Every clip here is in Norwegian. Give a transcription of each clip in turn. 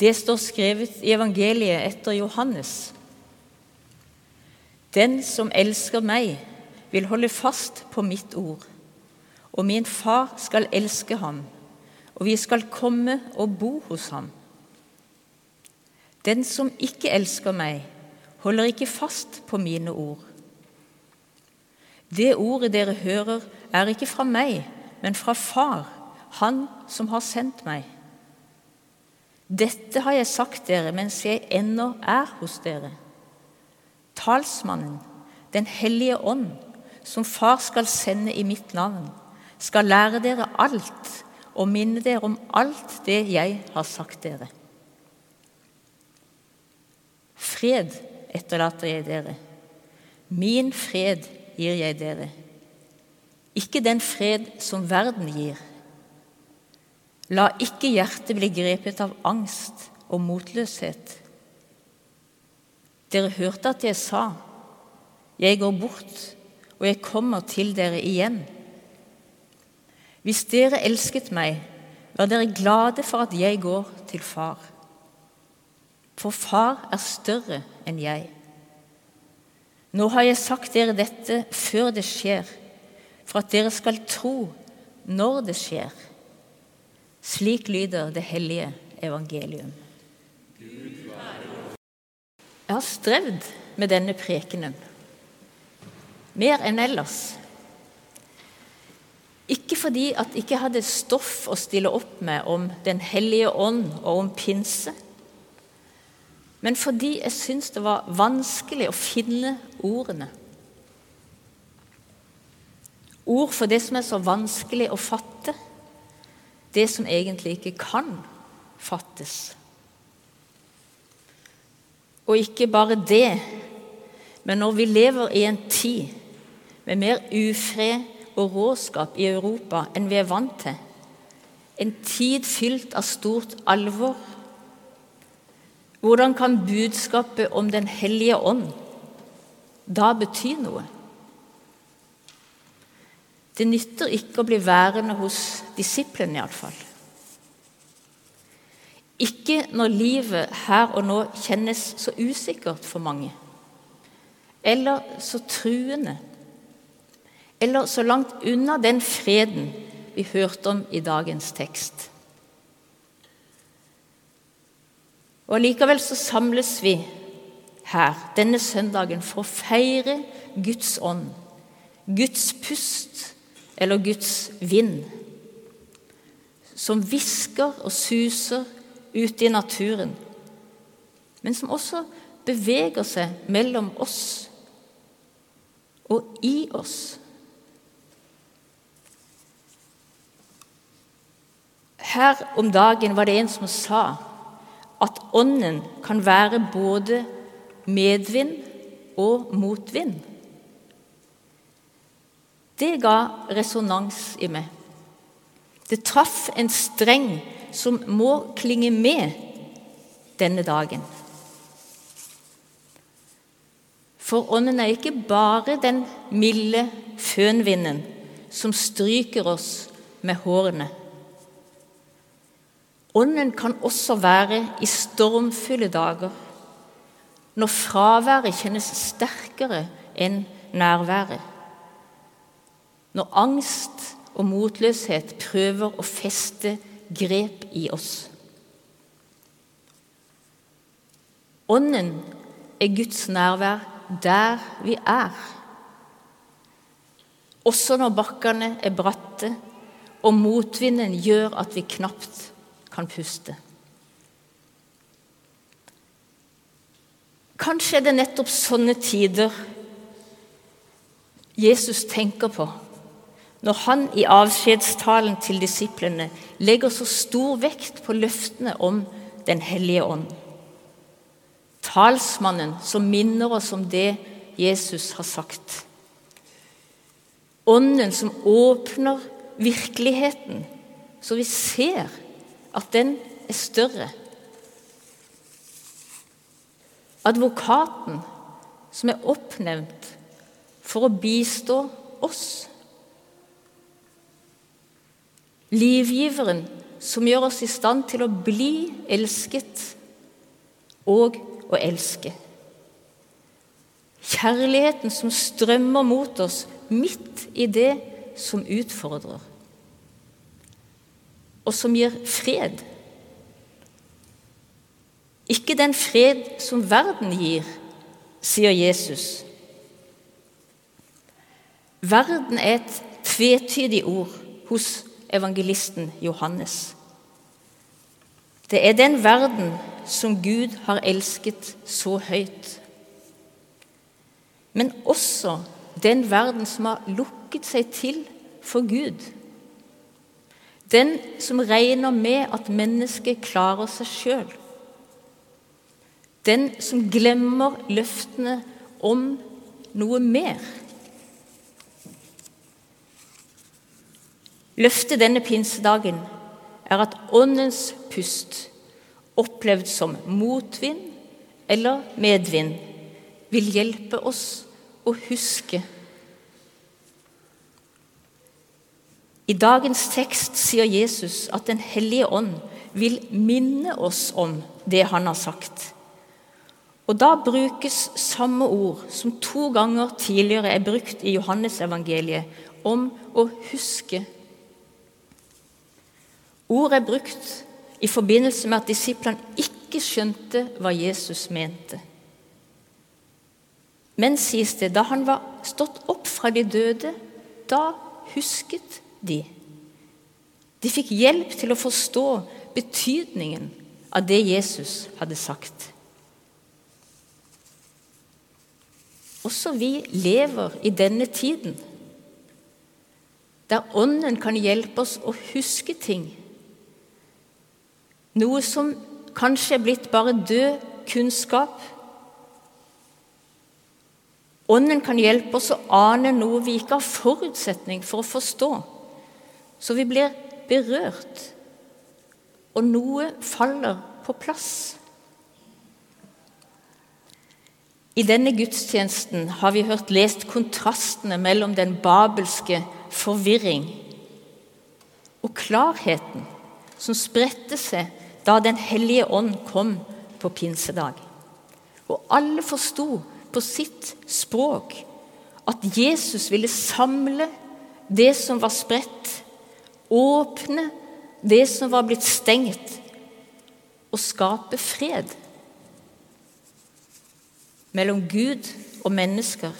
Det står skrevet i evangeliet etter Johannes. Den som elsker meg, vil holde fast på mitt ord, og min far skal elske ham, og vi skal komme og bo hos ham. Den som ikke elsker meg, holder ikke fast på mine ord. Det ordet dere hører, er ikke fra meg, men fra Far, Han som har sendt meg. Dette har jeg sagt dere mens jeg ennå er hos dere. Talsmannen, Den hellige ånd, som Far skal sende i mitt navn, skal lære dere alt og minne dere om alt det jeg har sagt dere. Fred etterlater jeg dere. Min fred gir jeg dere. Ikke den fred som verden gir. La ikke hjertet bli grepet av angst og motløshet. Dere hørte at jeg sa, 'Jeg går bort, og jeg kommer til dere igjen'. Hvis dere elsket meg, var dere glade for at jeg går til Far. For Far er større enn jeg. Nå har jeg sagt dere dette før det skjer, for at dere skal tro når det skjer. Slik lyder det hellige evangelium. Jeg har strevd med denne prekenen mer enn ellers. Ikke fordi at jeg ikke hadde stoff å stille opp med om Den hellige ånd og om pinse, men fordi jeg syntes det var vanskelig å finne ordene. Ord for det som er så vanskelig å fatte, det som egentlig ikke kan fattes. Og ikke bare det, men når vi lever i en tid med mer ufred og råskap i Europa enn vi er vant til, en tid fylt av stort alvor, hvordan kan budskapet om Den hellige ånd da bety noe? Det nytter ikke å bli værende hos disiplene, iallfall. Ikke når livet her og nå kjennes så usikkert for mange, eller så truende, eller så langt unna den freden vi hørte om i dagens tekst. Og Likevel så samles vi her denne søndagen for å feire Guds ånd, Guds pust eller Guds vind, som hvisker og suser ute i naturen, men som også beveger seg mellom oss og i oss. Her om dagen var det en som sa at ånden kan være både medvind og motvind. Det ga resonans i meg. Det traff en streng som må klinge med denne dagen. For ånden er ikke bare den milde fønvinden som stryker oss med hårene. Ånden kan også være i stormfulle dager, når fraværet kjennes sterkere enn nærværet. Når angst og motløshet prøver å feste grep i oss. Ånden er Guds nærvær der vi er. Også når bakkene er bratte og motvinden gjør at vi knapt kan puste. Kanskje er det nettopp sånne tider Jesus tenker på når han i avskjedstalen til disiplene legger så stor vekt på løftene om Den hellige ånd. Talsmannen som minner oss om det Jesus har sagt. Ånden som åpner virkeligheten, så vi ser at den er større. Advokaten som er oppnevnt for å bistå oss. Livgiveren som gjør oss i stand til å bli elsket og å elske. Kjærligheten som strømmer mot oss midt i det som utfordrer, og som gir fred. Ikke den fred som verden gir, sier Jesus. Verden er et tvetydig ord hos evangelisten Johannes. Det er den verden som Gud har elsket så høyt. Men også den verden som har lukket seg til for Gud. Den som regner med at mennesket klarer seg sjøl. Den som glemmer løftene om noe mer. Løftet denne pinsedagen er at Åndens pust, opplevd som motvind eller medvind, vil hjelpe oss å huske. I dagens tekst sier Jesus at Den hellige ånd vil minne oss om det han har sagt. Og Da brukes samme ord som to ganger tidligere er brukt i Johannesevangeliet, om å huske Ordet er brukt i forbindelse med at disiplene ikke skjønte hva Jesus mente. Men, sies det, da han var stått opp fra de døde, da husket de. De fikk hjelp til å forstå betydningen av det Jesus hadde sagt. Også vi lever i denne tiden, der Ånden kan hjelpe oss å huske ting noe som kanskje er blitt bare død kunnskap. Ånden kan hjelpe oss å ane noe vi ikke har forutsetning for å forstå. Så vi blir berørt, og noe faller på plass. I denne gudstjenesten har vi hørt lest kontrastene mellom den babelske forvirring og klarheten som spredte seg da Den hellige ånd kom på pinsedag. Og alle forsto på sitt språk at Jesus ville samle det som var spredt, åpne det som var blitt stengt, og skape fred mellom Gud og mennesker,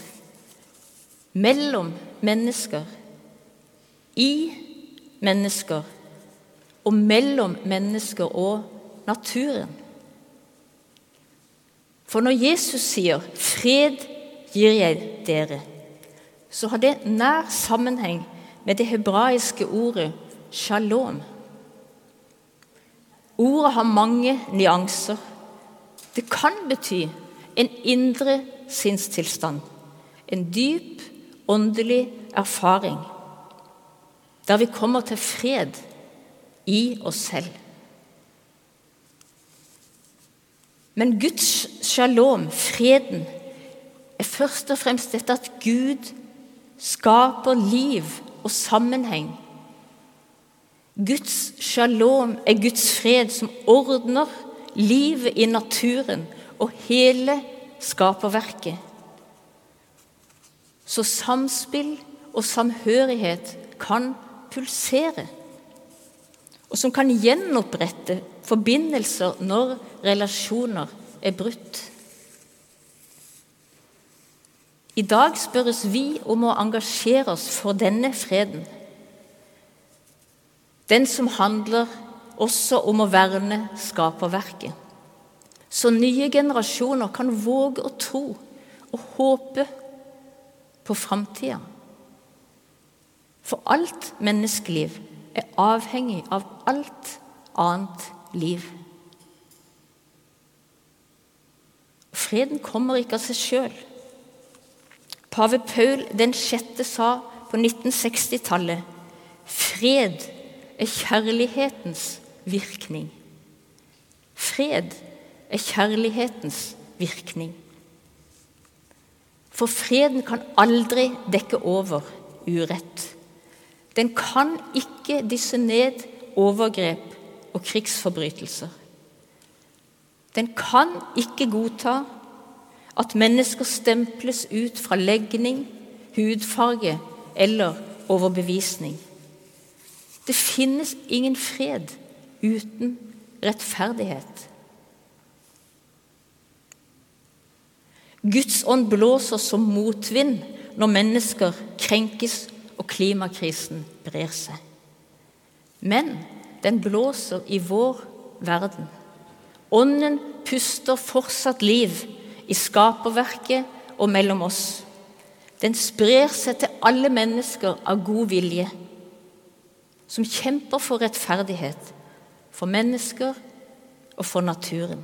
mellom mennesker, i mennesker og mellom mennesker og naturen. For når Jesus sier 'fred gir jeg dere', så har det nær sammenheng med det hebraiske ordet 'shalom'. Ordet har mange nyanser. Det kan bety en indre sinnstilstand, en dyp åndelig erfaring, der vi kommer til fred i oss selv. Men Guds shalom, freden, er først og fremst dette at Gud skaper liv og sammenheng. Guds shalom er Guds fred som ordner livet i naturen og hele skaperverket. Så samspill og samhørighet kan pulsere og som kan gjenopprette forbindelser når relasjoner er brutt. I dag spørres vi om å engasjere oss for denne freden. Den som handler også om å verne skaperverket. Så nye generasjoner kan våge å tro og håpe på framtida. For alt menneskeliv er avhengig av alt annet liv. Freden kommer ikke av seg sjøl. Pave Paul den sjette sa på 1960-tallet fred er kjærlighetens virkning. Fred er kjærlighetens virkning. For freden kan aldri dekke over urett. Den kan ikke disse ned overgrep og krigsforbrytelser. Den kan ikke godta at mennesker stemples ut fra legning, hudfarge eller overbevisning. Det finnes ingen fred uten rettferdighet. Guds ånd blåser som motvind når mennesker krenkes og klimakrisen brer seg. Men den blåser i vår verden. Ånden puster fortsatt liv i skaperverket og mellom oss. Den sprer seg til alle mennesker av god vilje, som kjemper for rettferdighet, for mennesker og for naturen.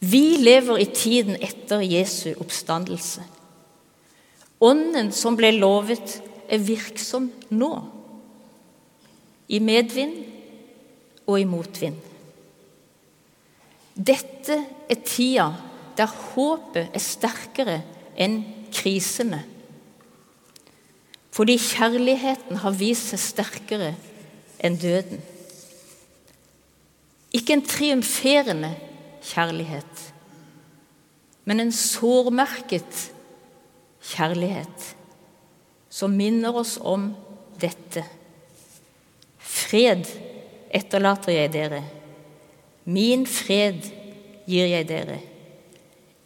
Vi lever i tiden etter Jesu oppstandelse. Ånden som ble lovet, er virksom nå. I medvind og i motvind. Dette er tida der håpet er sterkere enn krisene. Fordi kjærligheten har vist seg sterkere enn døden. Ikke en triumferende kjærlighet, men en sårmerket kjærlighet som minner oss om dette. Fred etterlater jeg dere. Min fred gir jeg dere.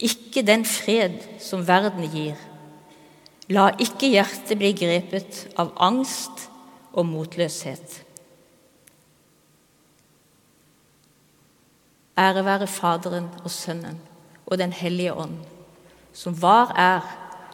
Ikke den fred som verden gir. La ikke hjertet bli grepet av angst og motløshet. Ære være Faderen og Sønnen og Den hellige ånd, som var, er